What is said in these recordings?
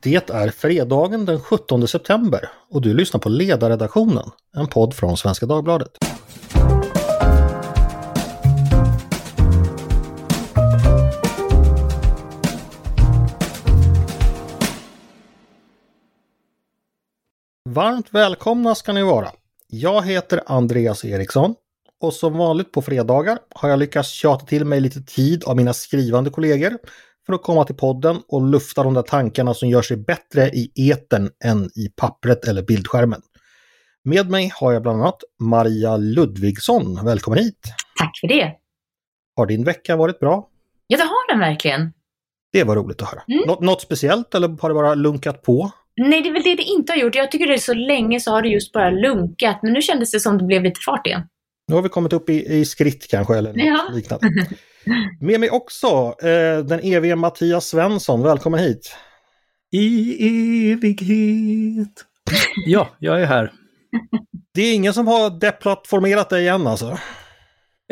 Det är fredagen den 17 september och du lyssnar på Ledarredaktionen, en podd från Svenska Dagbladet. Varmt välkomna ska ni vara. Jag heter Andreas Eriksson och som vanligt på fredagar har jag lyckats tjata till mig lite tid av mina skrivande kollegor för att komma till podden och lufta de där tankarna som gör sig bättre i eten än i pappret eller bildskärmen. Med mig har jag bland annat Maria Ludvigsson. Välkommen hit! Tack för det! Har din vecka varit bra? Ja, det har den verkligen. Det var roligt att höra. Mm. Nå något speciellt eller har det bara lunkat på? Nej, det är väl det det inte har gjort. Jag tycker det är så länge så har det just bara lunkat, men nu kändes det som det blev lite fart igen. Nu har vi kommit upp i, i skritt kanske eller något ja. liknande. Med mig också eh, den evige Mattias Svensson. Välkommen hit! I evighet. Ja, jag är här. Det är ingen som har deplattformerat dig igen alltså?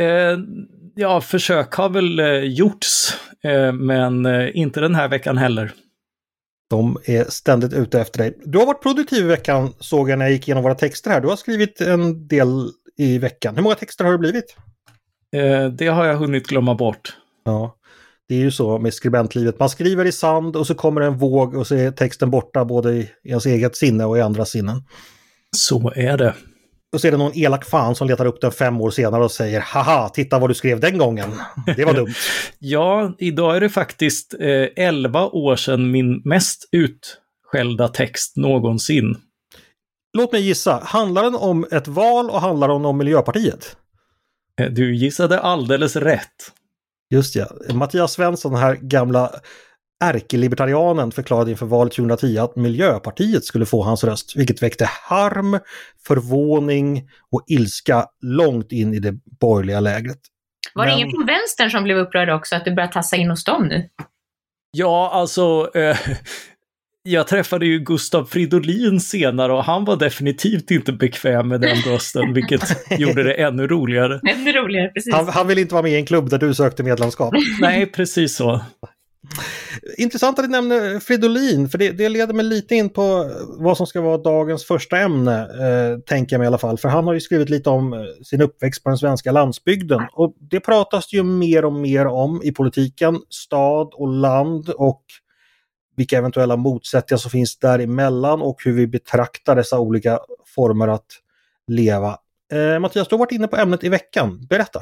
Eh, ja, försök har väl eh, gjorts, eh, men eh, inte den här veckan heller. De är ständigt ute efter dig. Du har varit produktiv i veckan såg jag när jag gick igenom våra texter här. Du har skrivit en del i veckan. Hur många texter har det blivit? Eh, det har jag hunnit glömma bort. Ja, det är ju så med skribentlivet. Man skriver i sand och så kommer en våg och så är texten borta både i ens eget sinne och i andras sinnen. Så är det. Och så är det någon elak fan som letar upp den fem år senare och säger haha, titta vad du skrev den gången. Det var dumt. ja, idag är det faktiskt eh, 11 år sedan min mest utskällda text någonsin. Låt mig gissa, handlar den om ett val och handlar den om Miljöpartiet? Eh, du gissade alldeles rätt. Just ja. Mattias Svensson, den här gamla ärkelibertarianen förklarade inför valet 2010 att Miljöpartiet skulle få hans röst, vilket väckte harm, förvåning och ilska långt in i det borgerliga lägret. Var det ingen från vänstern som blev upprörd också, att du börjar tassa in hos dem nu? Ja, alltså, eh, jag träffade ju Gustav Fridolin senare och han var definitivt inte bekväm med den rösten, vilket gjorde det ännu roligare. Ännu roligare, precis. Han, han vill inte vara med i en klubb där du sökte medlemskap. Nej, precis så. Intressant att du nämner Fridolin, för det, det, leder mig lite in på vad som ska vara dagens första ämne, eh, tänker jag mig i alla fall. För han har ju skrivit lite om eh, sin uppväxt på den svenska landsbygden. Och det pratas ju mer och mer om i politiken, stad och land och vilka eventuella motsättningar som finns däremellan och hur vi betraktar dessa olika former att leva. Eh, Mattias, du har varit inne på ämnet i veckan. Berätta!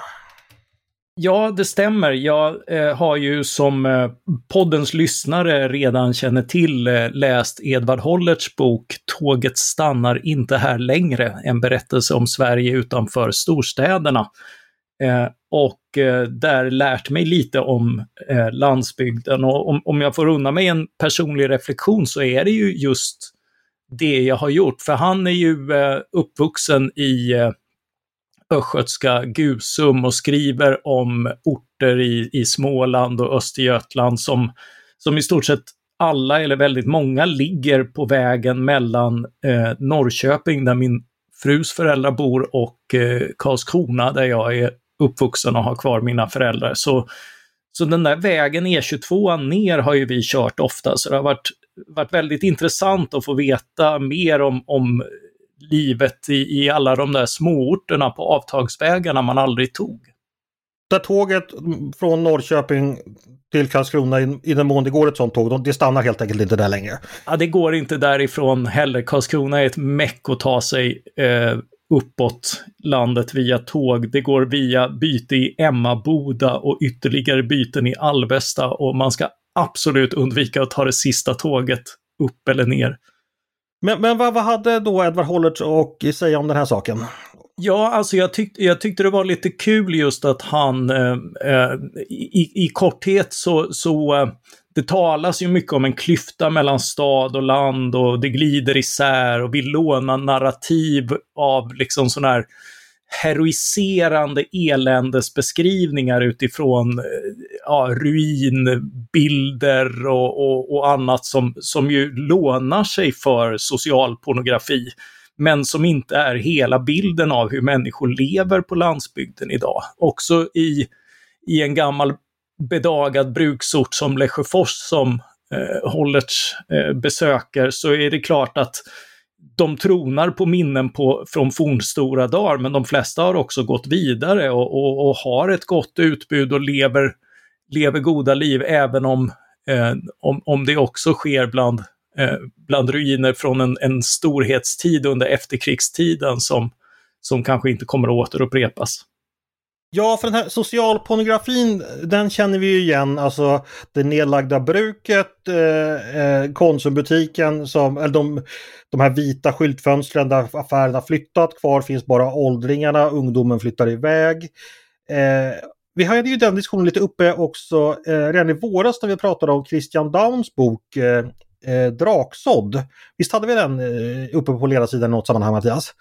Ja, det stämmer. Jag eh, har ju som eh, poddens lyssnare redan känner till eh, läst Edvard Hollerts bok Tåget stannar inte här längre, en berättelse om Sverige utanför storstäderna. Eh, och eh, där lärt mig lite om eh, landsbygden. Och om, om jag får unna mig en personlig reflektion så är det ju just det jag har gjort. För han är ju uppvuxen i östgötska Gusum och skriver om orter i, i Småland och Östergötland som, som i stort sett alla, eller väldigt många, ligger på vägen mellan eh, Norrköping, där min frus föräldrar bor, och eh, Karlskrona, där jag är uppvuxen och har kvar mina föräldrar. Så, så den där vägen E22 ner har ju vi kört ofta, så det har varit, varit väldigt intressant att få veta mer om, om livet i, i alla de där småorterna på avtagsvägarna man aldrig tog. Där tåget från Norrköping till Karlskrona, i, den mån det går ett sånt tåg, det stannar helt enkelt inte där längre. Ja, det går inte därifrån heller. Karlskrona är ett meck att ta sig eh, uppåt landet via tåg. Det går via byte i Emmaboda och ytterligare byten i Alvesta och man ska absolut undvika att ta det sista tåget upp eller ner. Men, men vad, vad hade då Edvard Hollert att säga om den här saken? Ja, alltså jag, tyck, jag tyckte det var lite kul just att han eh, eh, i, i korthet så, så eh, det talas ju mycket om en klyfta mellan stad och land och det glider isär och vi lånar narrativ av liksom sån här heroiserande eländesbeskrivningar utifrån eh, ja, ruinbilder och, och, och, annat som, som ju lånar sig för social pornografi men som inte är hela bilden av hur människor lever på landsbygden idag. Också i, i en gammal bedagad bruksort som Lesjöfors som eh, Hollerts eh, besöker så är det klart att de tronar på minnen på, från fornstora dagar, men de flesta har också gått vidare och, och, och har ett gott utbud och lever, lever goda liv, även om, eh, om, om det också sker bland, eh, bland ruiner från en, en storhetstid under efterkrigstiden som, som kanske inte kommer att återupprepas. Ja, för den här socialpornografin, den känner vi ju igen. Alltså det nedlagda bruket, eh, eh Konsumbutiken, som, eller de, de här vita skyltfönstren där affärerna flyttat. Kvar finns bara åldringarna, ungdomen flyttar iväg. Eh, vi hade ju den diskussionen lite uppe också eh, redan i våras när vi pratade om Christian Downs bok eh, eh Draksådd. Visst hade vi den eh, uppe på ledarsidan i något sammanhang Mattias?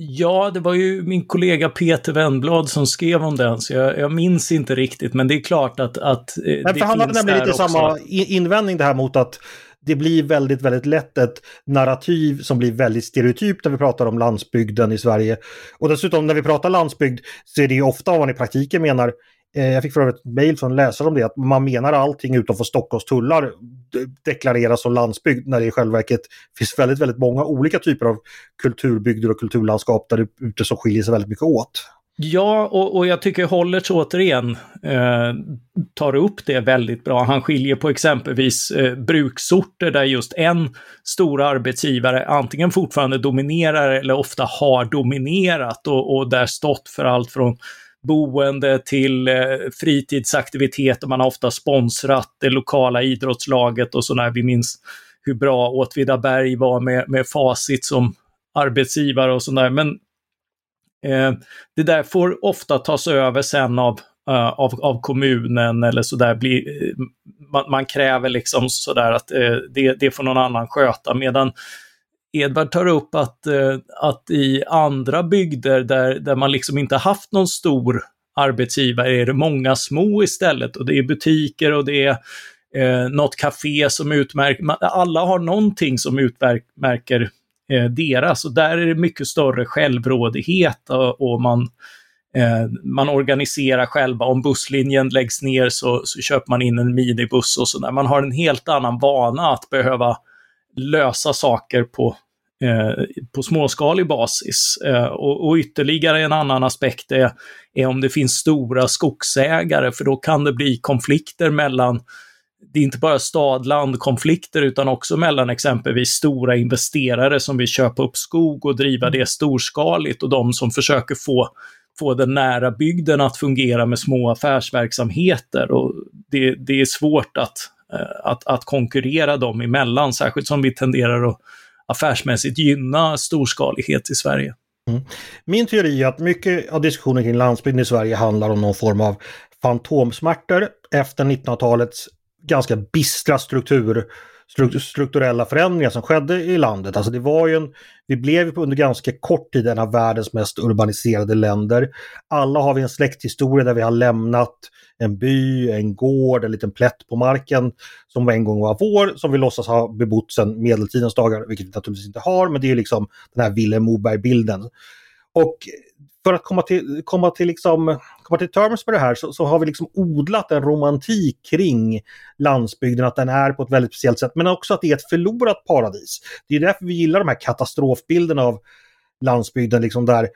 Ja, det var ju min kollega Peter Wennblad som skrev om den, så jag, jag minns inte riktigt, men det är klart att, att eh, Nej, det för Han hade nämligen lite också. samma invändning det här mot att det blir väldigt, väldigt lätt ett narrativ som blir väldigt stereotypt när vi pratar om landsbygden i Sverige. Och dessutom när vi pratar landsbygd så är det ju ofta vad man i praktiken menar Eh, jag fick för övrigt ett mejl från läsare om det, att man menar allting utanför Stockholms tullar deklareras som landsbygd när det i själva verket finns väldigt, väldigt många olika typer av kulturbygder och kulturlandskap där ute som skiljer sig väldigt mycket åt. Ja, och, och jag tycker Hollertz återigen eh, tar upp det väldigt bra. Han skiljer på exempelvis eh, bruksorter där just en stor arbetsgivare antingen fortfarande dominerar eller ofta har dominerat och, och där stått för allt från boende till eh, fritidsaktiviteter. Man har ofta sponsrat det lokala idrottslaget och sådär. Vi minns hur bra Åtvidaberg var med, med Facit som arbetsgivare och sådär. Men eh, det där får ofta tas över sen av, uh, av, av kommunen eller sådär. Eh, man, man, kräver liksom sådär att eh, det, det får någon annan sköta. Medan Edvard tar upp att, eh, att i andra bygder där, där man liksom inte haft någon stor arbetsgivare är det många små istället och det är butiker och det är eh, något café som utmärker, alla har någonting som utmärker eh, deras och där är det mycket större självrådighet och, och man, eh, man organiserar själva. Om busslinjen läggs ner så, så köper man in en minibuss och sådär. Man har en helt annan vana att behöva lösa saker på, på småskalig basis. Eh, och, och, ytterligare en annan aspekt är, är om det finns stora skogsägare, för då kan det bli konflikter mellan det är inte bara stad-land-konflikter utan också mellan exempelvis stora investerare som vill köpa upp skog och driva det storskaligt och de som försöker få, få den nära bygden att fungera med små affärsverksamheter. Och det, det är svårt att, Eh, att, att konkurrera dem emellan, särskilt som vi tenderar att affärsmässigt gynna storskalighet i Sverige. Mm. Min teori är att mycket av diskussionen kring landsbygden i Sverige handlar om någon form av fantomsmärtor efter 1900-talets ganska bistra struktur strukturella förändringar som skedde i landet. Alltså det var ju en, vi blev ju under ganska kort tid en av världens mest urbaniserade länder. Alla har vi en släkthistoria där vi har lämnat en by, en gård, en liten plätt på marken som en gång var vår, som vi låtsas ha bebott sedan medeltidens dagar, vilket vi naturligtvis inte har, men det är liksom den här Vilhelm Moberg-bilden. Och för att komma till, komma till, liksom, komma till terms med det här så, så, har vi liksom odlat en romantik kring landsbygden, att den är på ett väldigt speciellt sätt, men också att det är ett förlorat paradis. Det är därför vi gillar de här katastrofbilderna av landsbygden, liksom där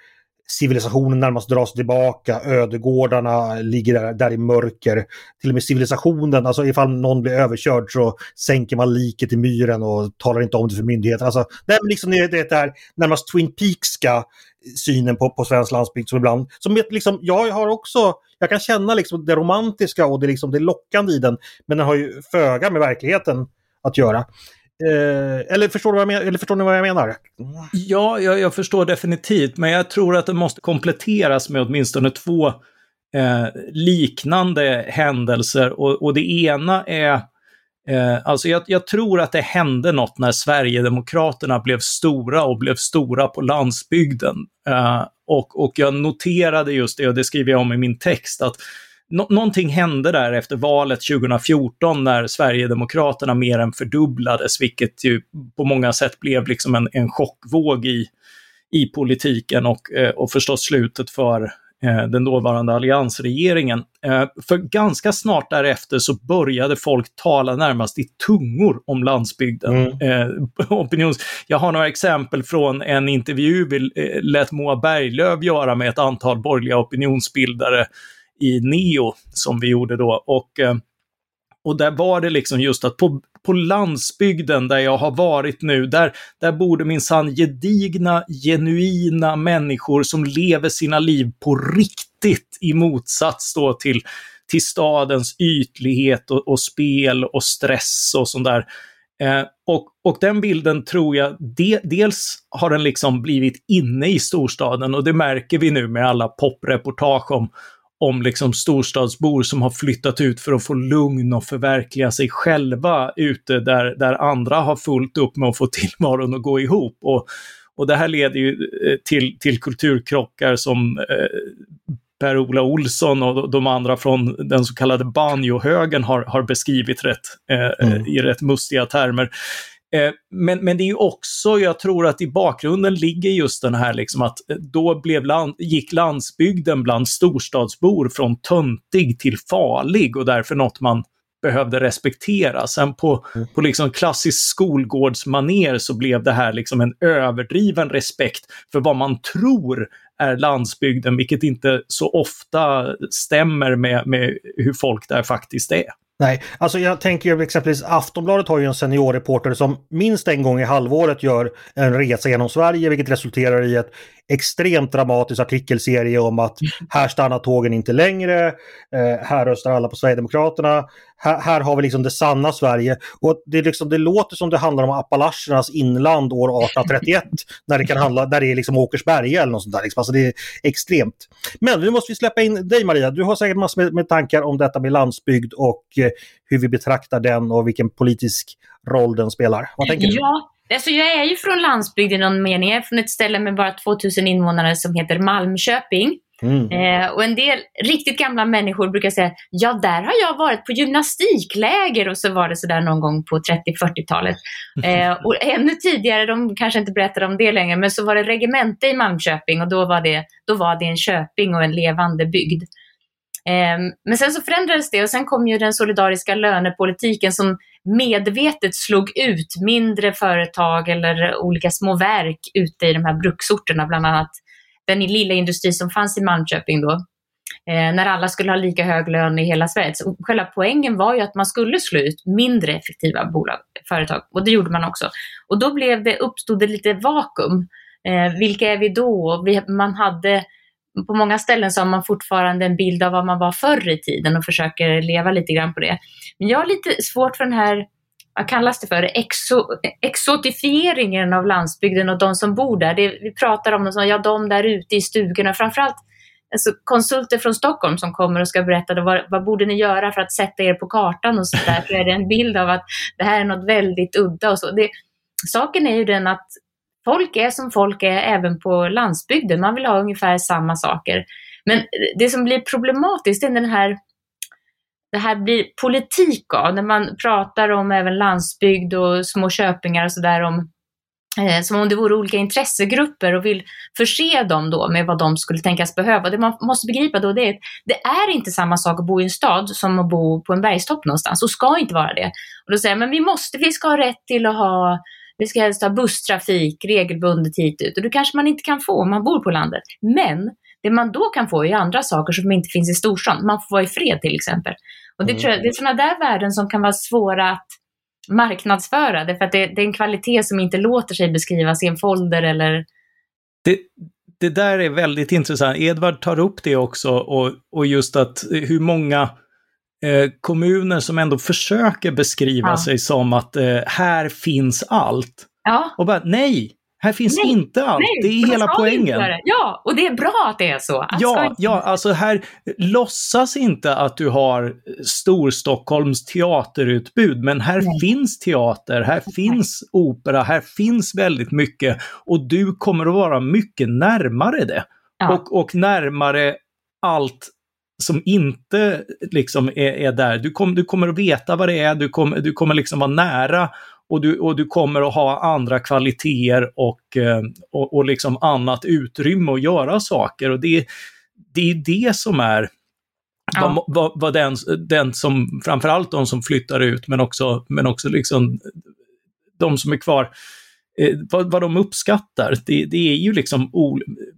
civilisationen närmast dras tillbaka, ödegårdarna ligger där, där, i mörker. Till och med civilisationen, alltså ifall någon blir överkörd så sänker man liket i myren och talar inte om det för myndigheterna. Alltså, det är liksom det, det här närmast Twin Peakska synen på, på svensk landsbygd som ibland, som liksom, jag har också, jag kan känna liksom det romantiska och det, liksom det lockande i den, men den har ju föga med verkligheten att göra. Eh, eller, förstår du vad jag men, eller förstår ni vad jag menar? Ja, jag, jag, förstår definitivt, men jag tror att det måste kompletteras med åtminstone två eh, liknande händelser. Och, och, det ena är, eh, alltså jag, jag, tror att det hände något när Sverigedemokraterna blev stora och blev stora på landsbygden. Eh, och, och jag noterade just det, och det skriver jag om i min text, att Nå någonting hände där efter valet 2014 när Sverigedemokraterna mer än fördubblades, vilket ju på många sätt blev liksom en, en chockvåg i, i politiken och, eh, och förstås slutet för eh, den dåvarande alliansregeringen. Eh, för ganska snart därefter så började folk tala närmast i tungor om landsbygden. Mm. Opinions... Jag har några exempel från en intervju vi lät Moa Berglöf göra med ett antal borgerliga opinionsbildare i Neo som vi gjorde då. Och, eh, och där var det liksom just att på, på landsbygden där jag har varit nu, där, där bor det minsann gedigna, genuina människor som lever sina liv på riktigt i motsats då till, till stadens ytlighet och, och spel och stress och sånt där. Eh, och, och den bilden tror jag, de, dels har den liksom blivit inne i storstaden och det märker vi nu med alla popreportage om, om liksom storstadsbor som har flyttat ut för att få lugn och förverkliga sig själva ute där, där andra har fullt upp med att få tillvaron att gå ihop. Och, och det här leder ju eh, till, till kulturkrockar som eh, Per-Ola Olsson och de andra från den så kallade banjohögen har, har beskrivit rätt, eh, mm. i rätt mustiga termer. Eh, men, men det är ju också, jag tror att i bakgrunden ligger just den här liksom att då blev land, gick landsbygden bland storstadsbor från töntig till farlig och därför något man behövde respektera. Sen på, mm. på liksom klassisk skolgårdsmaner så blev det här liksom en överdriven respekt för vad man tror är landsbygden, vilket inte så ofta stämmer med, med hur folk där faktiskt är. Nej, alltså jag tänker exempelvis Aftonbladet har ju en seniorreporter som minst en gång i halvåret gör en resa genom Sverige vilket resulterar i ett extremt dramatisk artikelserie om att här stannar tågen inte längre, eh, här röstar alla på Sverigedemokraterna, här, här, har vi liksom det sanna Sverige. Och det, liksom, det låter som det handlar om Appalachernas inland år 1831 när det kan handla, där det är liksom Åkersberga eller något sånt där. Liksom. Alltså det är extremt. Men nu måste vi släppa in dig Maria, du har säkert massor med, med tankar om detta med landsbygd och eh, hur vi betraktar den och vilken politisk roll den spelar. Vad tänker du? Ja, Alltså jag är ju från landsbygd i någon mening. Jag är från ett ställe med bara 2000 invånare som heter Malmköping. Mm. Eh, och en del riktigt gamla människor brukar säga, ja där har jag varit på gymnastikläger och så var det sådär någon gång på 30-40-talet. Eh, och ännu tidigare, de kanske inte berättar om det längre, men så var det regemente i Malmköping och då var det, då var det en köping och en levande bygd. Eh, men sen så förändrades det och sen kom ju den solidariska lönepolitiken som medvetet slog ut mindre företag eller olika små verk ute i de här bruksorterna, bland annat den lilla industri som fanns i Malmköping då, eh, när alla skulle ha lika hög lön i hela Sverige. Så själva poängen var ju att man skulle slå ut mindre effektiva bolag, företag och det gjorde man också. Och då blev det, uppstod det lite vakuum. Eh, vilka är vi då? Vi, man hade på många ställen så har man fortfarande en bild av vad man var förr i tiden och försöker leva lite grann på det. Men jag har lite svårt för den här, vad kallas det för, exo, exotifieringen av landsbygden och de som bor där. Det, vi pratar om ja, de där ute i stugorna, framförallt alltså, konsulter från Stockholm som kommer och ska berätta vad, vad borde ni göra för att sätta er på kartan och sådär. Så är det en bild av att det här är något väldigt udda och så. Det, saken är ju den att folk är som folk är även på landsbygden. Man vill ha ungefär samma saker. Men det som blir problematiskt är den här det här blir politik av, när man pratar om även landsbygd och små köpingar och sådär om eh, som om det vore olika intressegrupper och vill förse dem då med vad de skulle tänkas behöva. Det man måste begripa då det är att det är inte samma sak att bo i en stad som att bo på en bergstopp någonstans och ska inte vara det. Och då säger jag, men vi måste, vi ska ha rätt till att ha vi ska helst ha busstrafik regelbundet hit ut och det kanske man inte kan få om man bor på landet. Men det man då kan få är andra saker som inte finns i storstan. Man får vara i fred till exempel. Och det, mm. tror jag, det är sådana där värden som kan vara svåra att marknadsföra. Därför att det, det, är en kvalitet som inte låter sig beskrivas i en folder eller... Det, det där är väldigt intressant. Edvard tar upp det också och, och just att hur många eh, kommuner som ändå försöker beskriva ja. sig som att eh, här finns allt. Ja. Och bara nej, här finns nej, inte allt. Nej, det är hela poängen. Ja, och det är bra att det är så. Att ja, inte... ja, alltså här låtsas inte att du har Storstockholms teaterutbud, men här nej. finns teater, här finns opera, här finns väldigt mycket och du kommer att vara mycket närmare det. Ja. Och, och närmare allt som inte liksom är, är där. Du, kom, du kommer att veta vad det är, du kommer, du kommer liksom vara nära och du, och du kommer att ha andra kvaliteter och, eh, och, och liksom annat utrymme att göra saker. Och det, det är det som är ja. vad, vad, vad, den, den som, framförallt de som flyttar ut, men också, men också liksom de som är kvar, eh, vad, vad de uppskattar. Det, det är ju liksom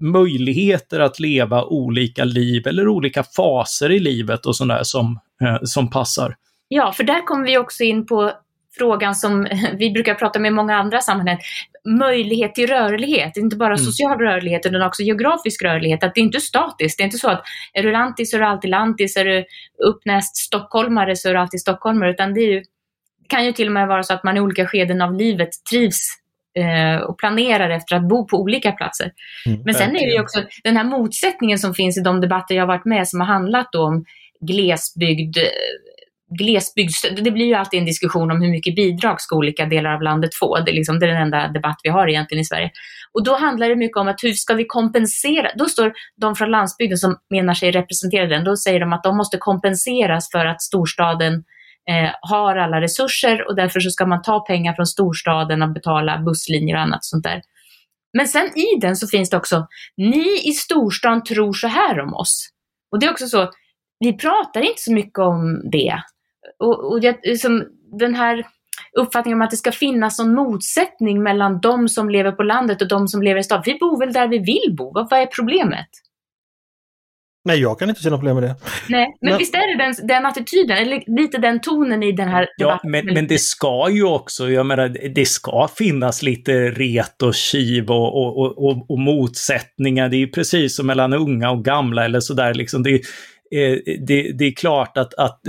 möjligheter att leva olika liv eller olika faser i livet och sådär som, eh, som passar. Ja, för där kommer vi också in på frågan som vi brukar prata med i många andra sammanhang, möjlighet till rörlighet, inte bara mm. social rörlighet utan också geografisk rörlighet, att det är inte statiskt. Det är inte så att är du lantis så är du alltid lantis, är du uppnäst stockholmare så är du alltid stockholmare, utan det ju, kan ju till och med vara så att man i olika skeden av livet trivs och planerar efter att bo på olika platser. Mm, Men sen är det också den här motsättningen som finns i de debatter jag varit med som har handlat om glesbygd, glesbygds... Det blir ju alltid en diskussion om hur mycket bidrag ska olika delar av landet få. Det är, liksom, det är den enda debatt vi har egentligen i Sverige. Och då handlar det mycket om att hur ska vi kompensera? Då står de från landsbygden som menar sig representera den, då säger de att de måste kompenseras för att storstaden eh, har alla resurser och därför så ska man ta pengar från storstaden och betala busslinjer och annat sånt där. Men sen i den så finns det också, ni i storstan tror så här om oss. Och det är också så, vi pratar inte så mycket om det och, och det, liksom, den här uppfattningen om att det ska finnas någon motsättning mellan de som lever på landet och de som lever i stad. Vi bor väl där vi vill bo, vad, vad är problemet? Nej, jag kan inte se något problem med det. Nej, men, men visst är det den, den attityden, eller lite den tonen i den här Ja, men, men det ska ju också, jag menar, det ska finnas lite ret och kiv och, och, och, och, motsättningar. Det är ju precis som mellan unga och gamla eller sådär. Liksom det, Eh, Eh, det, det, är klart att, att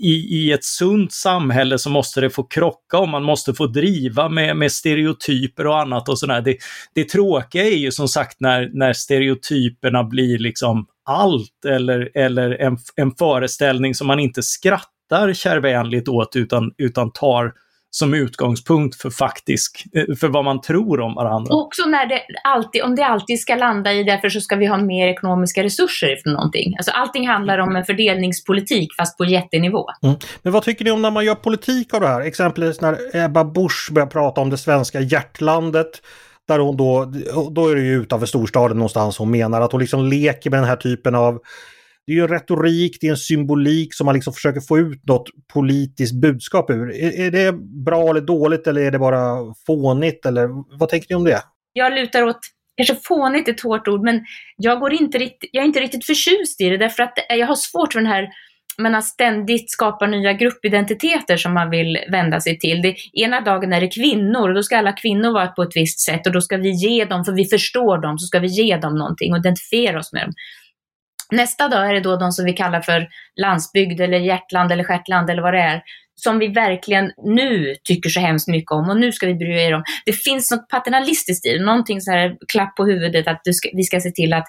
i, i, ett sunt samhälle så måste det få krocka och man måste få driva med, med stereotyper och annat och sådär. Det, det tråkiga är ju som sagt när, när stereotyperna blir liksom allt eller, eller en, en föreställning som man inte skrattar kärvänligt åt utan, utan tar som utgångspunkt för faktisk, eh, för vad man tror om varandra. Och också när det alltid, om det alltid ska landa i därför så ska vi ha mer ekonomiska resurser ifrån någonting. Alltså allting handlar om en fördelningspolitik fast på jättenivå. Mm. Men vad tycker ni om när man gör politik av det här? Exempelvis när Ebba Busch börjar prata om det svenska hjärtlandet. Där hon då, då är det ju utanför storstaden någonstans hon menar att hon liksom leker med den här typen av det är ju en retorik, det är en symbolik som man liksom försöker få ut något politiskt budskap ur. Är, är det bra eller dåligt eller är det bara fånigt eller vad tänker ni om det? Jag lutar åt kanske fånigt är ett hårt ord, men jag, går inte riktigt, jag är inte riktigt förtjust i det därför att jag har svårt för den här man ständigt skapar nya gruppidentiteter som man vill vända sig till. Det, ena dagen är det kvinnor och då ska alla kvinnor vara på ett visst sätt och då ska vi ge dem, för vi förstår dem, så ska vi ge dem någonting och identifiera oss med dem. Nästa dag är det då de som vi kallar för landsbygd eller hjärtland eller stjärtland eller vad det är. Som vi verkligen nu tycker så hemskt mycket om och nu ska vi bry er om. Det finns något paternalistiskt i det, någonting så här klapp på huvudet att ska, vi ska se till att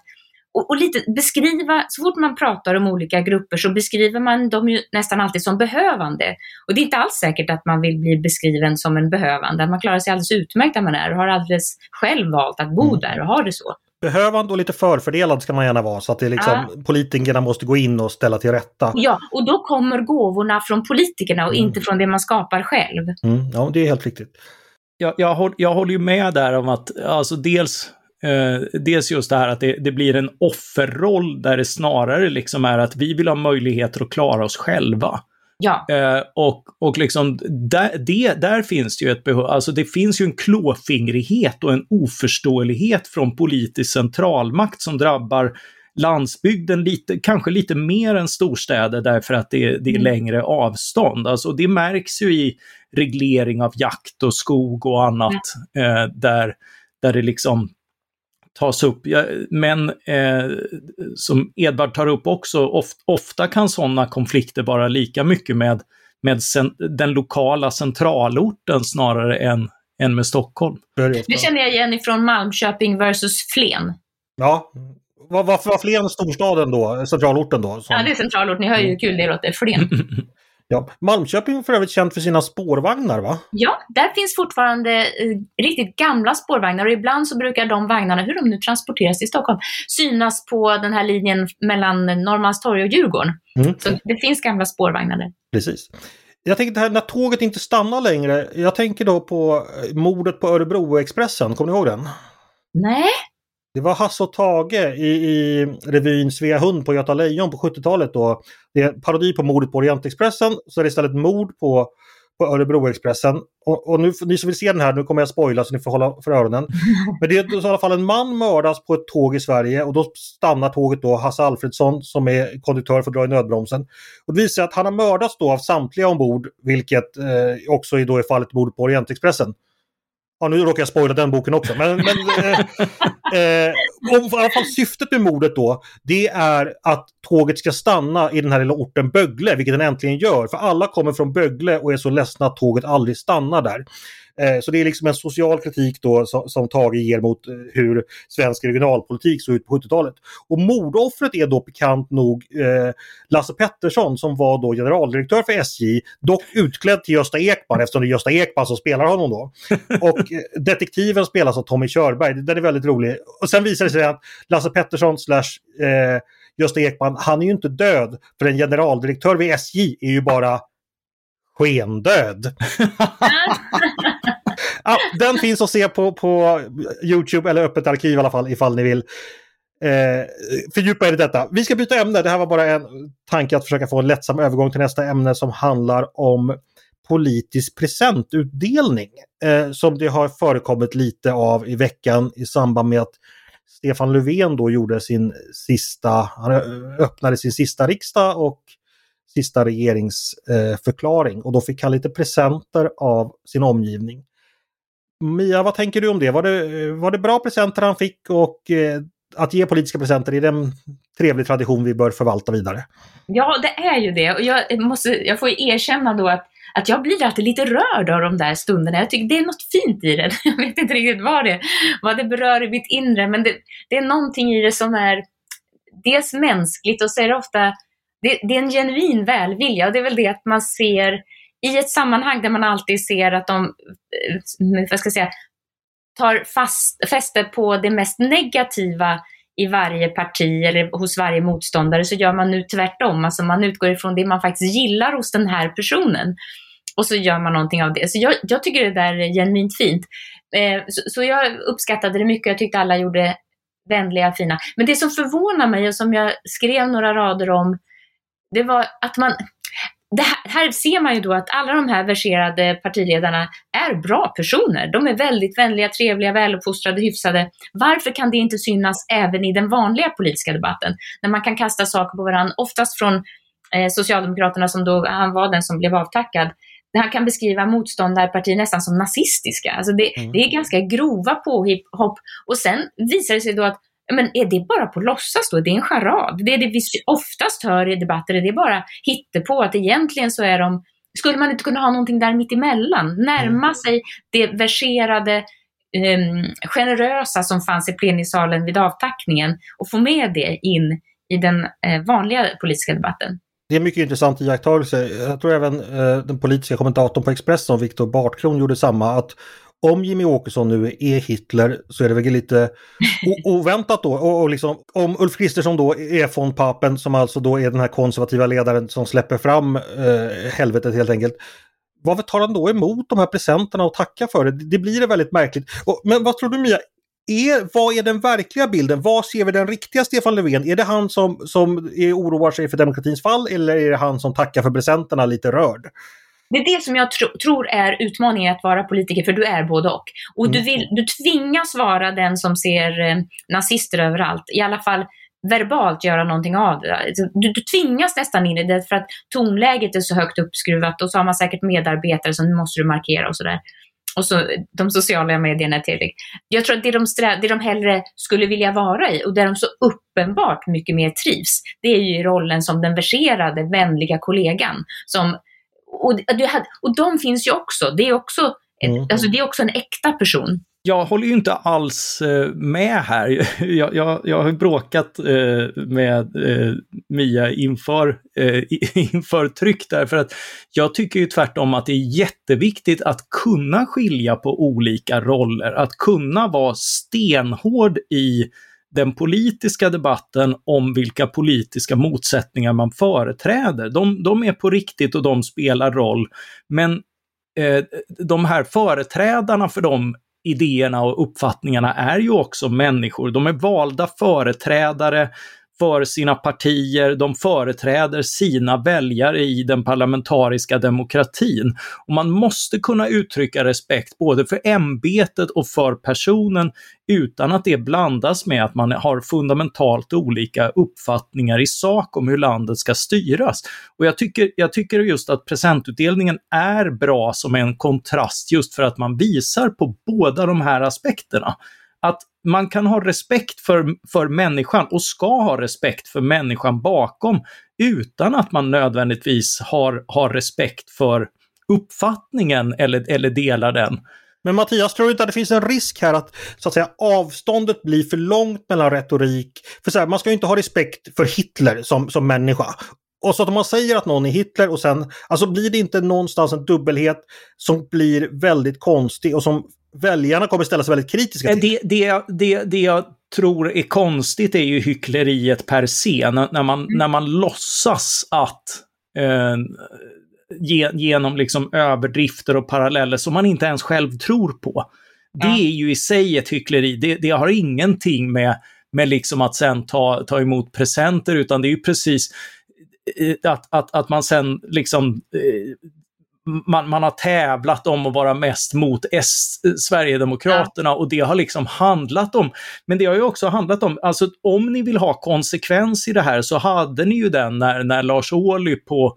och, och, lite beskriva, så fort man pratar om olika grupper så beskriver man dem ju nästan alltid som behövande. Och det är inte alls säkert att man vill bli beskriven som en behövande. Man klarar sig alldeles utmärkt där man är och har alldeles själv valt att bo mm. där och ha det så behövande och lite förfördelad ska man gärna vara så att det liksom, ja. politikerna måste gå in och ställa till rätta. Ja, och då kommer gåvorna från politikerna och mm. inte från det man skapar själv. Mm, ja, det är helt riktigt. Jag, jag, håller, jag håller ju med där om att alltså dels Eh, dels just det här att det, det, blir en offerroll där det snarare liksom är att vi vill ha möjligheter att klara oss själva. Ja. Eh, och, och liksom där, det, där finns det ju ett behov, alltså det finns ju en klåfingrighet och en oförståelighet från politisk centralmakt som drabbar landsbygden lite, kanske lite mer än storstäder därför att det, det är mm. längre avstånd. Alltså det märks ju i reglering av jakt och skog och annat eh, där, där det liksom tas upp. Men eh, som Edvard tar upp också, of, ofta kan sådana konflikter vara lika mycket med, med sen, den lokala centralorten snarare än, än med Stockholm. Det känner jag igen ifrån Malmköping versus Flen. Ja, varför var Flen storstaden då, centralorten då? Som... Ja, det är centralorten. Ni hör ju hur kul det låter. Flen. Ja, Malmköping är för övrigt känt för sina spårvagnar va? Ja, där finns fortfarande eh, riktigt gamla spårvagnar och ibland så brukar de vagnarna, hur de nu transporteras till Stockholm, synas på den här linjen mellan Norrmalmstorg och Djurgården. Mm. Så det finns gamla spårvagnar där. Precis. Jag tänker det här när tåget inte stannar längre. Jag tänker då på eh, mordet på Örebroexpressen, kommer ni ihåg den? Nej. Det var Hasse och Tage i, i revyn Svea Hund på Göta Lejon på 70-talet då. Det är parodi på mordet på Orientexpressen, så är det istället mord på på Örebroexpressen. Och, och nu, ni som vill se den här, nu kommer jag spoila så ni får hålla för öronen. Men det är i alla fall en man mördas på ett tåg i Sverige och då stannar tåget då Hasse Alfredsson som är konduktör för att dra i nödbromsen. Och det visar att han har mördats då av samtliga ombord, vilket eh, också är då i fallet mordet på Orientexpressen. Ja, nu råkar jag spoila den boken också. Men, men eh, eh, om, i alla fall syftet med mordet då, det är att tåget ska stanna i den här lilla orten Bögle, vilket den äntligen gör. För alla kommer från Bögle och är så ledsna att tåget aldrig stannar där. Eh, så det är liksom en social kritik då som, Tage ger mot eh, hur svensk regionalpolitik såg ut på 70-talet. Och mordoffret är då pikant nog eh, Lasse Pettersson som var då generaldirektör för SJ, dock utklädd till Gösta Ekman eftersom det är Gösta Ekman som spelar honom då. Och eh, detektiven spelas av Tommy Körberg, den är väldigt rolig. Och sen visar det sig att Lasse Pettersson slash eh, Gösta Ekman, han är ju inte död. För en generaldirektör vid SJ är ju bara skendöd. ja, den finns att se på, på Youtube eller öppet arkiv i alla fall ifall ni vill eh, fördjupa er i detta. Vi ska byta ämne. Det här var bara en tanke att försöka få en lättsam övergång till nästa ämne som handlar om politisk presentutdelning. Eh, som det har förekommit lite av i veckan i samband med att Stefan Löfven då gjorde sin sista, han öppnade sin sista riksdag och sista regeringsförklaring och då fick han lite presenter av sin omgivning. Mia, vad tänker du om det? Var det, var det bra presenter han fick och eh, att ge politiska presenter, är det en trevlig tradition vi bör förvalta vidare? Ja, det är ju det. Och jag, måste, jag får erkänna då att, att jag blir alltid lite rörd av de där stunderna. Jag tycker det är något fint i det. Jag vet inte riktigt vad det, vad det berör i mitt inre, men det, det är någonting i det som är dels mänskligt och så är det ofta det, det, är en genuin välvilja och det är väl det att man ser i ett sammanhang där man alltid ser att de, eh, vad ska jag säga, tar fast, fäste på det mest negativa i varje parti eller hos varje motståndare så gör man nu tvärtom. Alltså man utgår ifrån det man faktiskt gillar hos den här personen. Och så gör man någonting av det. Så jag, jag tycker det där är genuint fint. Eh, så, så, jag uppskattade det mycket. Jag tyckte alla gjorde vänliga, fina. Men det som förvånar mig och som jag skrev några rader om det var att man här, här, ser man ju då att alla de här verserade partiledarna är bra personer. De är väldigt vänliga, trevliga, väluppfostrade, hyfsade. Varför kan det inte synas även i den vanliga politiska debatten? När man kan kasta saker på varandra, oftast från eh, Socialdemokraterna som då, han var den som blev avtackad. Han kan beskriva motståndarpartier nästan som nazistiska. Alltså det, mm. det är ganska grova påhopp. Och sen visar det sig då att men är det bara på låtsas då? Det är en charad. Det är det vi oftast hör i debatter, är det bara på att egentligen så är de skulle man inte kunna ha någonting där mittemellan? Närma mm. sig det verserade, um, generösa som fanns i plenisalen vid avtackningen och få med det in i den uh, vanliga politiska debatten. Det är mycket intressant iakttagelse. Jag tror även uh, den politiska kommentatorn på Expressen, Viktor Bartkron, gjorde samma. att om Jimmy Åkesson nu är Hitler så är det väl lite oväntat då. Och, och liksom, om Ulf Kristersson då är von Papen som alltså då är den här konservativa ledaren som släpper fram eh, helvetet helt enkelt. Varför tar han då emot de här presenterna och tackar för det? Det blir det väldigt märkligt. Och, men vad tror du Mia? Är, vad är den verkliga bilden? Vad ser vi den riktiga Stefan Löfven? Är det han som, som är, oroar sig för demokratins fall eller är det han som tackar för presenterna lite rörd? Det är det som jag tro, tror är utmaningen att vara politiker, för du är både och. Och du, mm. vill, du tvingas vara den som ser eh, nazister överallt, i alla fall verbalt göra någonting av det. Alltså, du, du tvingas nästan in i det för att tonläget är så högt uppskruvat och så har man säkert medarbetare som nu måste du markera och sådär. Och så de sociala medierna är tillräckligt. Jag tror att det de, strä, det de hellre skulle vilja vara i och där de så uppenbart mycket mer trivs, det är ju rollen som den verserade, vänliga kollegan som och, och de finns ju också. Det är också, mm. alltså, det är också en äkta person. Jag håller ju inte alls eh, med här. Jag, jag, jag har bråkat eh, med eh, Mia inför, inför tryck därför att jag tycker ju tvärtom att det är jätteviktigt att kunna skilja på olika roller, att kunna vara stenhård i den politiska debatten om vilka politiska motsättningar man företräder. De, de är på riktigt och de spelar roll. Men eh, de här företrädarna för de idéerna och uppfattningarna är ju också människor. De är valda företrädare för sina partier, de företräder sina väljare i den parlamentariska demokratin. Och man måste kunna uttrycka respekt både för ämbetet och för personen utan att det blandas med att man har fundamentalt olika uppfattningar i sak om hur landet ska styras. Och jag tycker, jag tycker just att presentutdelningen är bra som en kontrast just för att man visar på båda de här aspekterna att man kan ha respekt för, för människan och ska ha respekt för människan bakom utan att man nödvändigtvis har, har respekt för uppfattningen eller, eller delar den. Men Mattias, tror du inte att det finns en risk här att, så att säga, avståndet blir för långt mellan retorik? För så här, man ska ju inte ha respekt för Hitler som, som människa. Och så att om man säger att någon är Hitler och sen, alltså blir det inte någonstans en dubbelhet som blir väldigt konstig och som väljarna kommer ställa sig väldigt kritiska till. Det, det, det, det jag tror är konstigt är ju hyckleriet per se, när, när man, mm. när man låtsas att eh, ge, genom liksom överdrifter och paralleller som man inte ens själv tror på. Det är ju i sig ett hyckleri. Det, det har ingenting med, med liksom att sen ta, ta emot presenter, utan det är ju precis eh, att, att, att man sen liksom eh, man, man har tävlat om att vara mest mot S, Sverigedemokraterna ja. och det har liksom handlat om, men det har ju också handlat om, alltså om ni vill ha konsekvens i det här så hade ni ju den när, när Lars Ohly på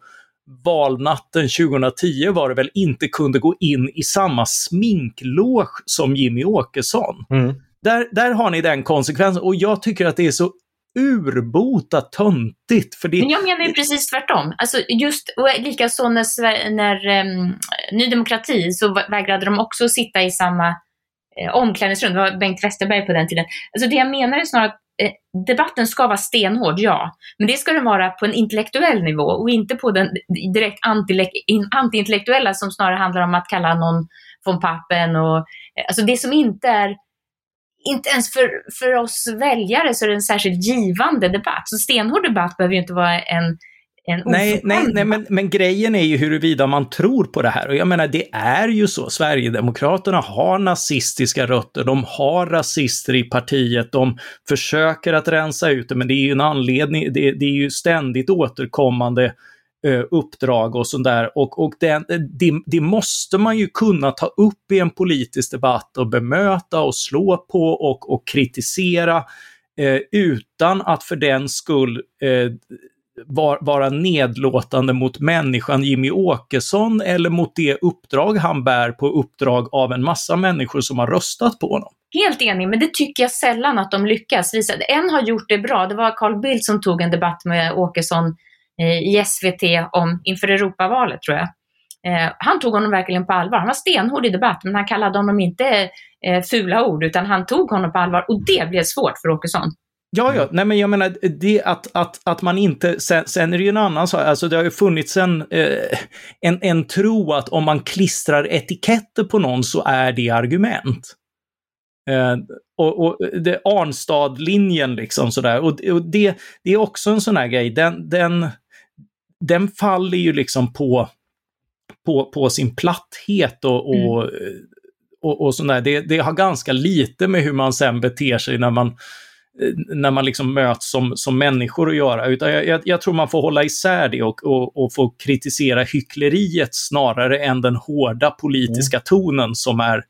valnatten 2010 var det väl, inte kunde gå in i samma sminkloge som Jimmy Åkesson. Mm. Där, där har ni den konsekvensen och jag tycker att det är så urbota töntigt. För det... Men jag menar ju precis tvärtom. Alltså just, och likaså när, när um, Ny Demokrati så vägrade de också sitta i samma eh, omklädningsrum. Det var Bengt Westerberg på den tiden. Alltså det jag menar är snarare att eh, debatten ska vara stenhård, ja. Men det ska den vara på en intellektuell nivå och inte på den direkt antiintellektuella som snarare handlar om att kalla någon von Pappen och eh, alltså det som inte är inte ens för, för oss väljare så är det en särskilt givande debatt. Så stenhård debatt behöver ju inte vara en nej, nej, nej, men, men grejen är ju huruvida man tror på det här. Och jag menar, det är ju så. Sverigedemokraterna har nazistiska rötter, de har rasister i partiet, de försöker att rensa ut det, men det är ju en anledning, det, det är ju ständigt återkommande Eh, uppdrag och sådär. Och, och det, eh, det, det, måste man ju kunna ta upp i en politisk debatt och bemöta och slå på och, och kritisera eh, utan att för den skull eh, var, vara nedlåtande mot människan Jimmy Åkesson eller mot det uppdrag han bär på uppdrag av en massa människor som har röstat på honom. Helt enig, men det tycker jag sällan att de lyckas visa. En har gjort det bra, det var Carl Bildt som tog en debatt med Åkesson Eh, i SVT om, inför Europavalet tror jag. Eh, han tog honom verkligen på allvar. Han var stenhård i debatt, men han kallade honom inte eh, fula ord, utan han tog honom på allvar och det blev svårt för Åkesson. Ja, ja, nej men jag menar det att, att, att man inte, sen, sen är det ju en annan sak, alltså det har ju funnits en, eh, en, en tro att om man klistrar etiketter på någon så är det argument. Eh, och, och det Arnstad-linjen liksom sådär, och, och det, det är också en sån här grej, den, den den faller ju liksom på, på, på sin platthet och, och, mm. och, och sådär. Det, det har ganska lite med hur man sen beter sig när man när man liksom möts som, som människor att göra. Utan jag, jag, jag tror man får hålla isär det och, och, och få kritisera hyckleriet snarare än den hårda politiska mm. tonen som är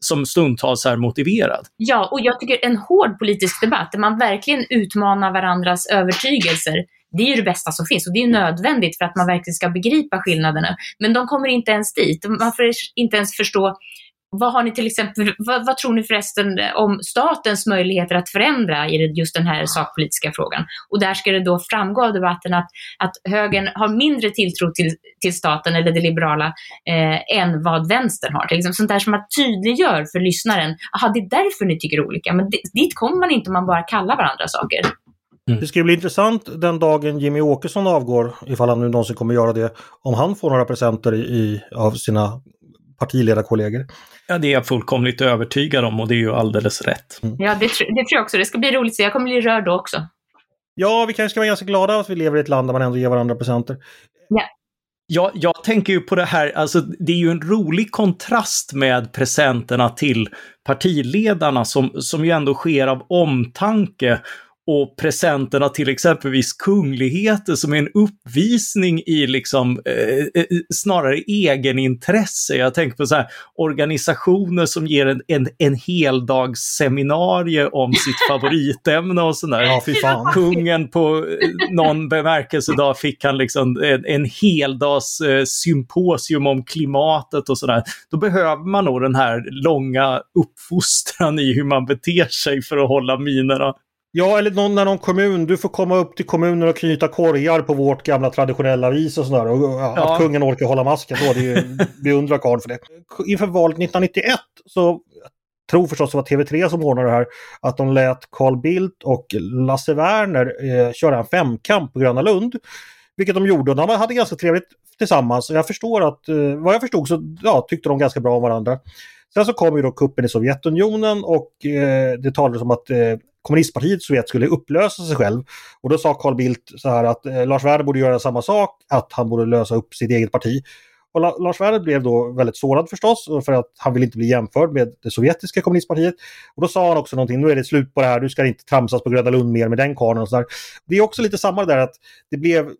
som stundtals är motiverad. Ja, och jag tycker en hård politisk debatt där man verkligen utmanar varandras övertygelser det är ju det bästa som finns och det är nödvändigt för att man verkligen ska begripa skillnaderna. Men de kommer inte ens dit. Man får inte ens förstå vad har ni till exempel, vad, vad, tror ni förresten om statens möjligheter att förändra i just den här sakpolitiska frågan? Och där ska det då framgå av debatten att, att högern har mindre tilltro till, till staten eller det liberala eh, än vad vänstern har. Liksom sånt där som man tydliggör för lyssnaren, aha det är därför ni tycker olika, men dit kommer man inte om man bara kallar varandra saker. Mm. Det ska bli intressant den dagen Jimmy Åkesson avgår, ifall han nu någonsin kommer göra det, om han får några presenter i, av sina partiledarkollegor. Ja, det är jag fullkomligt övertygad om och det är ju alldeles rätt. Mm. Ja, det, det, tror jag också. Det ska bli roligt, så jag kommer bli rörd då också. Ja, vi kanske ska vara ganska glada att vi lever i ett land där man ändå ger varandra presenter. Ja. Ja, jag tänker ju på det här, alltså det är ju en rolig kontrast med presenterna till partiledarna som, som ju ändå sker av omtanke och presenterna till exempelvis kungligheter som är en uppvisning i liksom eh, eh, snarare egenintresse. Jag tänker på så här, organisationer som ger en, en, en heldagsseminarie om sitt favoritämne och sådär. Ja, Kungen på eh, någon bemärkelsedag fick han liksom en, en heldags eh, symposium om klimatet och sådär. Då behöver man nog den här långa uppfostran i hur man beter sig för att hålla minerna Ja, eller någon, när någon kommun, du får komma upp till kommunen och knyta korgar på vårt gamla traditionella vis och sådär. Och, ja, ja. Att kungen orkar hålla masken då, det är ju, beundrar karl för det. Inför valet 1991 så tror förstås det var TV3 som ordnade det här, att de lät Carl Bildt och Lasse Werner eh, köra en femkamp på Gröna Lund. Vilket de gjorde och de hade ganska trevligt tillsammans. Jag förstår att, eh, vad jag förstod så ja, tyckte de ganska bra om varandra. Sen så kom ju då kuppen i Sovjetunionen och eh, det talades om att eh, kommunistpartiet Sovjet skulle upplösa sig själv. Och då sa Carl Bildt så här att eh, Lars Werner borde göra samma sak, att han borde lösa upp sitt eget parti. Och La Lars Werner blev då väldigt sårad förstås, för att han vill inte bli jämförd med det sovjetiska kommunistpartiet. Och då sa han också någonting, nu är det slut på det här, du ska inte tramsas på Gröna Lund mer med den karln och så där. Det är också lite samma där att det blev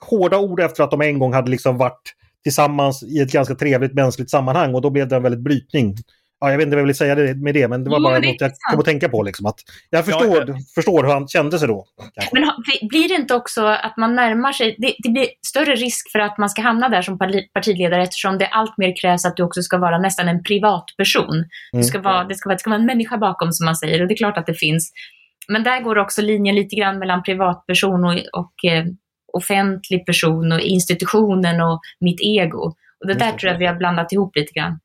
hårda ord efter att de en gång hade liksom varit tillsammans i ett ganska trevligt mänskligt sammanhang och då blev det en väldigt brytning. Ja, jag vet inte vad jag vill säga med det, men det var jo, bara något jag kom att tänka på. Liksom, att jag förstår, ja, förstår hur han kände sig då. Kanske. Men blir det inte också att man närmar sig, det, det, blir större risk för att man ska hamna där som partiledare eftersom det allt mer krävs att du också ska vara nästan en privatperson. Mm. Du ska vara, det, ska vara, det ska vara en människa bakom som man säger och det är klart att det finns. Men där går också linjen lite grann mellan privatperson och, och eh, offentlig person och institutionen och mitt ego. Och det där tror jag vi har blandat ihop lite grann.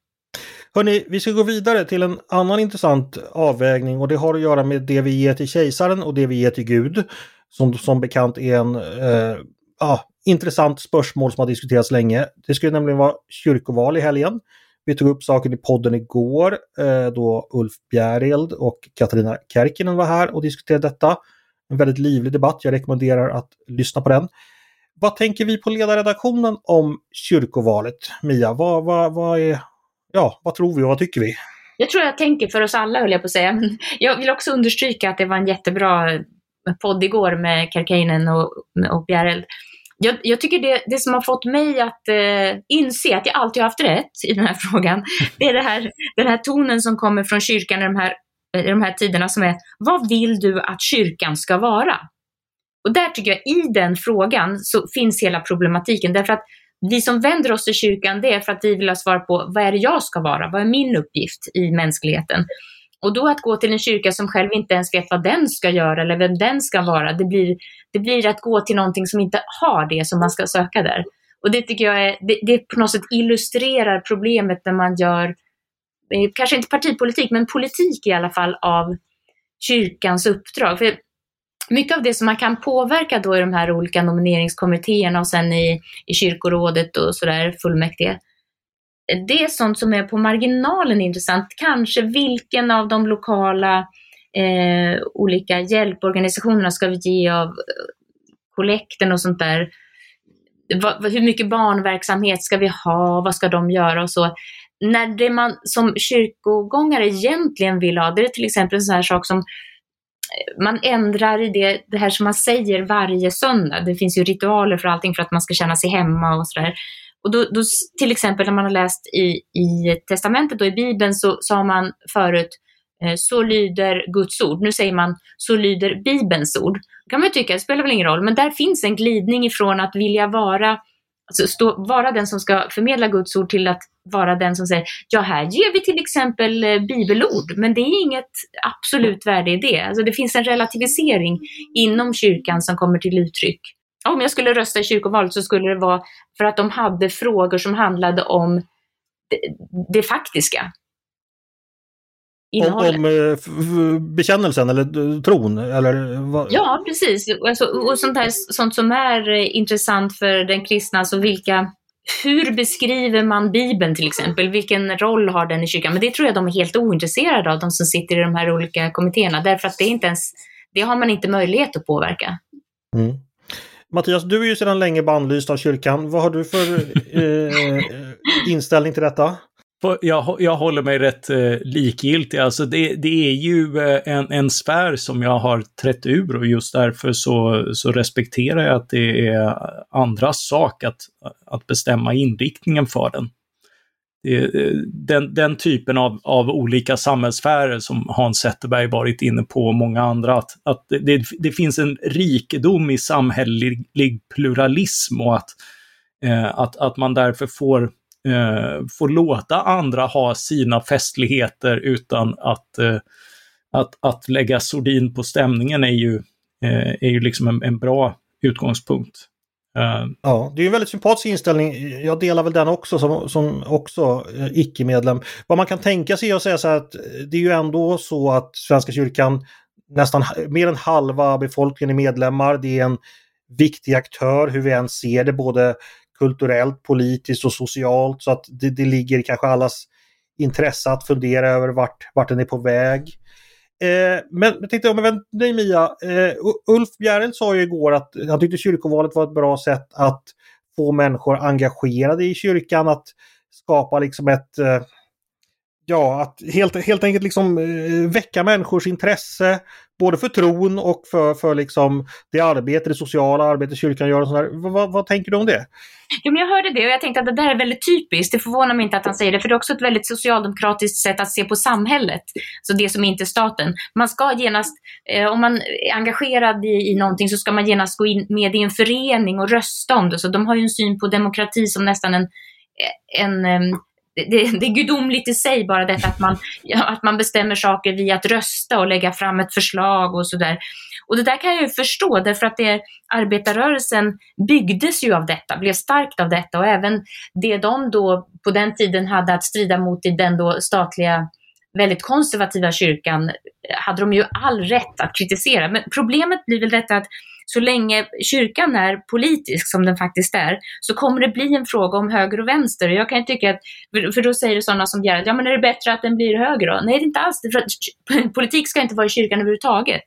Hörni, vi ska gå vidare till en annan intressant avvägning och det har att göra med det vi ger till kejsaren och det vi ger till Gud. Som som bekant är en eh, ah, intressant spörsmål som har diskuterats länge. Det skulle nämligen vara kyrkoval i helgen. Vi tog upp saken i podden igår eh, då Ulf Bjereld och Katarina Kärkinen var här och diskuterade detta. En väldigt livlig debatt. Jag rekommenderar att lyssna på den. Vad tänker vi på ledarredaktionen om kyrkovalet? Mia, vad, vad, vad, är, ja, vad tror vi och vad tycker vi? Jag tror jag tänker för oss alla, höll jag på att säga. Men jag vill också understryka att det var en jättebra podd igår med Karkainen och, och Bjäreld. Jag, jag, tycker det, det som har fått mig att eh, inse att jag alltid har haft rätt i den här frågan, det är det här, den här tonen som kommer från kyrkan i de här i de här tiderna som är, vad vill du att kyrkan ska vara? Och där tycker jag, i den frågan så finns hela problematiken. Därför att vi som vänder oss till kyrkan, det är för att vi vill ha svar på vad är det jag ska vara? Vad är min uppgift i mänskligheten? Och då att gå till en kyrka som själv inte ens vet vad den ska göra eller vem den ska vara, det blir, det blir att gå till någonting som inte har det som man ska söka där. Och det tycker jag är, det, det på något sätt illustrerar problemet när man gör eh, kanske inte partipolitik, men politik i alla fall av kyrkans uppdrag. För mycket av det som man kan påverka då i de här olika nomineringskommittéerna och sen i, i kyrkorådet och sådär, fullmäktige, det är sånt som är på marginalen intressant. Kanske vilken av de lokala eh, olika hjälporganisationerna ska vi ge av eh, kollekten och sånt där. Va, hur mycket barnverksamhet ska vi ha? Vad ska de göra och så? när det man som kyrkogångare egentligen vill ha, det är till exempel en sån här sak som man ändrar i det, det här som man säger varje söndag. Det finns ju ritualer för allting för att man ska känna sig hemma och sådär. Och då, då, till exempel när man har läst i, i testamentet och i Bibeln så sa man förut eh, så lyder Guds ord. Nu säger man så lyder Bibelns ord. Då kan man ju tycka, det spelar väl ingen roll, men där finns en glidning ifrån att vilja vara Alltså stå, vara den som ska förmedla Guds ord till att vara den som säger, ja här ger vi till exempel eh, bibelord, men det är inget absolut värde i det. Alltså det finns en relativisering inom kyrkan som kommer till uttryck. Om jag skulle rösta i kyrkovalet så skulle det vara för att de hade frågor som handlade om det, det faktiska innehållet. Om, om eh, bekännelsen eller tron? Eller vad? Ja, precis. Alltså, och sånt, här, sånt som är eh, intressant för den kristna, alltså vilka hur beskriver man Bibeln till exempel? Vilken roll har den i kyrkan? Men det tror jag de är helt ointresserade av, de som sitter i de här olika kommittéerna, därför att det, inte ens, det har man inte möjlighet att påverka. Mm. Mattias, du är ju sedan länge bannlyst av kyrkan. Vad har du för eh, inställning till detta? Jag, jag håller mig rätt eh, likgiltig. Alltså det, det är ju eh, en, en sfär som jag har trätt ur och just därför så, så respekterar jag att det är andras sak att, att bestämma inriktningen för den. Det, eh, den, den typen av, av olika samhällssfärer som Hans Zetterberg varit inne på och många andra, att, att det, det finns en rikedom i samhällelig pluralism och att, eh, att, att man därför får eh, får låta andra ha sina festligheter utan att, eh, att, att lägga sordin på stämningen är ju, eh, är ju liksom en, en bra utgångspunkt. Uh, ja, det är en väldigt sympatisk inställning. Jag delar väl den också som, som också eh, icke-medlem. Vad man kan tänka sig är att säga så här att eh, det är ju ändå så att Svenska kyrkan nästan mer än halva befolkningen är medlemmar. Det är en viktig aktör hur vi än ser det, både kulturellt, politiskt och socialt. Så att det, det ligger kanske allas intresse att fundera över vart, vart den är på väg. Eh, men jag tänkte men jag dig Mia. Eh, Ulf Bjärrel sa ju igår att han tyckte kyrkovalet var ett bra sätt att få människor engagerade i kyrkan, att skapa liksom ett eh, Ja, att helt, helt enkelt liksom eh, väcka människors intresse både för tron och för, för liksom det arbete, det sociala arbete kyrkan gör. Och sådär. Vad, vad tänker du om det? Jo, men jag hörde det och jag tänkte att det där är väldigt typiskt. Det förvånar mig inte att han säger det, för det är också ett väldigt socialdemokratiskt sätt att se på samhället. Så det som inte är staten. Man ska genast, eh, om man är engagerad i, i någonting så ska man genast gå in med i en förening och rösta om det. Så de har ju en syn på demokrati som nästan en, en, en det, det, är gudomligt i sig bara detta att man, att man bestämmer saker via att rösta och lägga fram ett förslag och sådär. Och det där kan jag ju förstå därför att det, arbetarrörelsen byggdes ju av detta, blev starkt av detta och även det de då på den tiden hade att strida mot i den då statliga väldigt konservativa kyrkan hade de ju all rätt att kritisera. Men problemet blir väl detta att så länge kyrkan är politisk som den faktiskt är, så kommer det bli en fråga om höger och vänster. Jag kan tycka att, för då säger sådana som Gerhard, ja men är det bättre att den blir höger då? Nej, det är inte alls det, för att politik ska inte vara i kyrkan överhuvudtaget.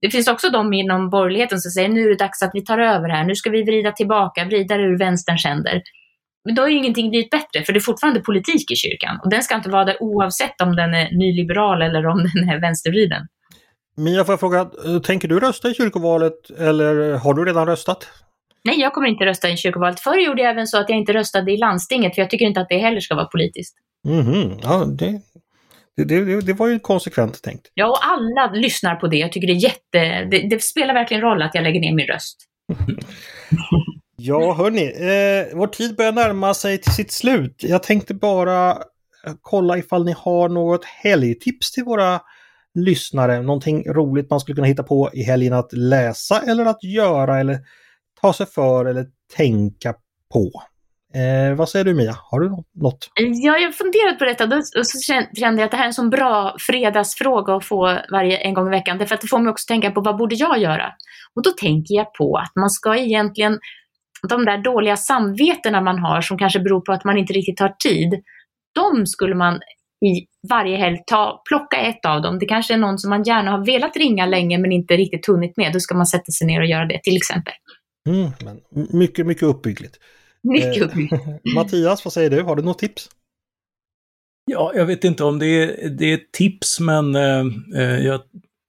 Det finns också de inom borgerligheten som säger nu är det dags att vi tar över här, nu ska vi vrida tillbaka, vrida det ur vänsterns händer. Men då har ju ingenting blivit bättre, för det är fortfarande politik i kyrkan. Och den ska inte vara det oavsett om den är nyliberal eller om den är vänstervriden. Mia, får jag fråga, tänker du rösta i kyrkovalet eller har du redan röstat? Nej, jag kommer inte rösta i kyrkovalet. Förr gjorde jag även så att jag inte röstade i landstinget, för jag tycker inte att det heller ska vara politiskt. Mm ja, det, det, det, det, var ju konsekvent tänkt. Ja, och alla lyssnar på det. Jag tycker det är jätte... Det, det spelar verkligen roll att jag lägger ner min röst. ja, hörni, eh, vår tid börjar närma sig till sitt slut. Jag tänkte bara kolla ifall ni har något helgtips till våra lyssnare, någonting roligt man skulle kunna hitta på i helgen att läsa eller att göra eller ta sig för eller tänka på. Eh, vad säger du Mia? Har du något? Ja, jag har funderat på detta och så kände jag att det här är en sån bra fredagsfråga att få varje, en gång i veckan. Därför att det får mig också tänka på vad borde jag göra? Och då tänker jag på att man ska egentligen, de där dåliga samvetena man har som kanske beror på att man inte riktigt har tid, de skulle man i varje helg ta, plocka ett av dem. Det kanske är någon som man gärna har velat ringa länge men inte riktigt hunnit med. Då ska man sätta sig ner och göra det till exempel. Mm, mycket, mycket uppbyggligt. Mycket eh, uppbyggligt. Mattias, vad säger du? Har du något tips? Ja, jag vet inte om det är, det är tips, men eh, eh jag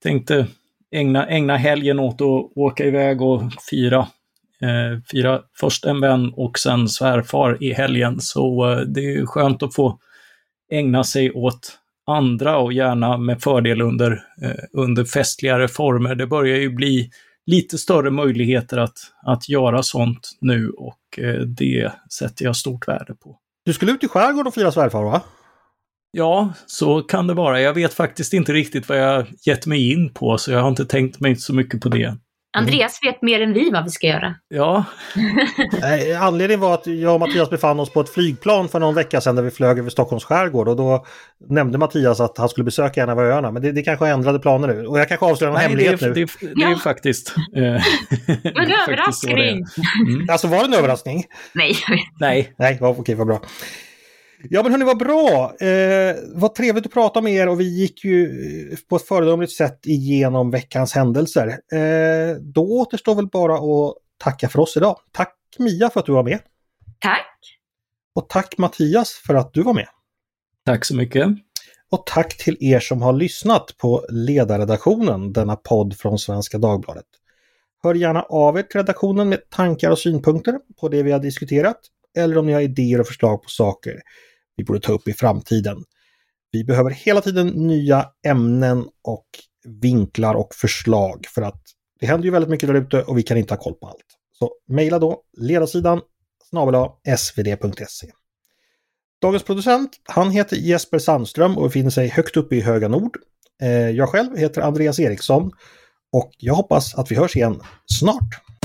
tänkte ägna, ägna helgen åt att åka iväg och fira. Eh, fira först en vän och sen svärfar i helgen. Så eh, det är skönt att få ägna sig åt andra och gärna med fördel under, eh, under festligare former. Det börjar ju bli lite större möjligheter att, att göra sånt nu och eh, det sätter jag stort värde på. Du skulle ut i skärgården och fira svärfar va? Ja, så kan det vara. Jag vet faktiskt inte riktigt vad jag gett mig in på, så jag har inte tänkt mig så mycket på det. Andreas vet mer än vi vad vi ska göra. Ja. Anledningen var att jag och Mattias befann oss på ett flygplan för någon vecka sedan där vi flög över Stockholms skärgård och då nämnde Mattias att han skulle besöka en av öarna. Men det, det kanske ändrade planer nu. Och jag kanske avslöjar någon hemlighet det nu. Det, det, det är faktiskt... Eh, en överraskning! Mm. Alltså var det en överraskning? Nej. Nej. Nej, okej, vad bra. Ja men hörni, vad bra! Eh, vad trevligt att prata med er och vi gick ju eh, på ett föredömligt sätt igenom veckans händelser. Eh, då återstår väl bara att tacka för oss idag. Tack Mia för att du var med. Tack! Och tack Mattias för att du var med. Tack så mycket. Och tack till er som har lyssnat på ledarredaktionen, denna podd från Svenska Dagbladet. Hör gärna av er till redaktionen med tankar och synpunkter på det vi har diskuterat eller om ni har idéer och förslag på saker vi borde ta upp i framtiden. Vi behöver hela tiden nya ämnen och vinklar och förslag för att det händer ju väldigt mycket där ute och vi kan inte ha koll på allt. Så mejla då ledarsidan snabel svd.se. Dagens producent, han heter Jesper Sandström och befinner sig högt uppe i höga nord. Eh, jag själv heter Andreas Eriksson och jag hoppas att vi hörs igen snart.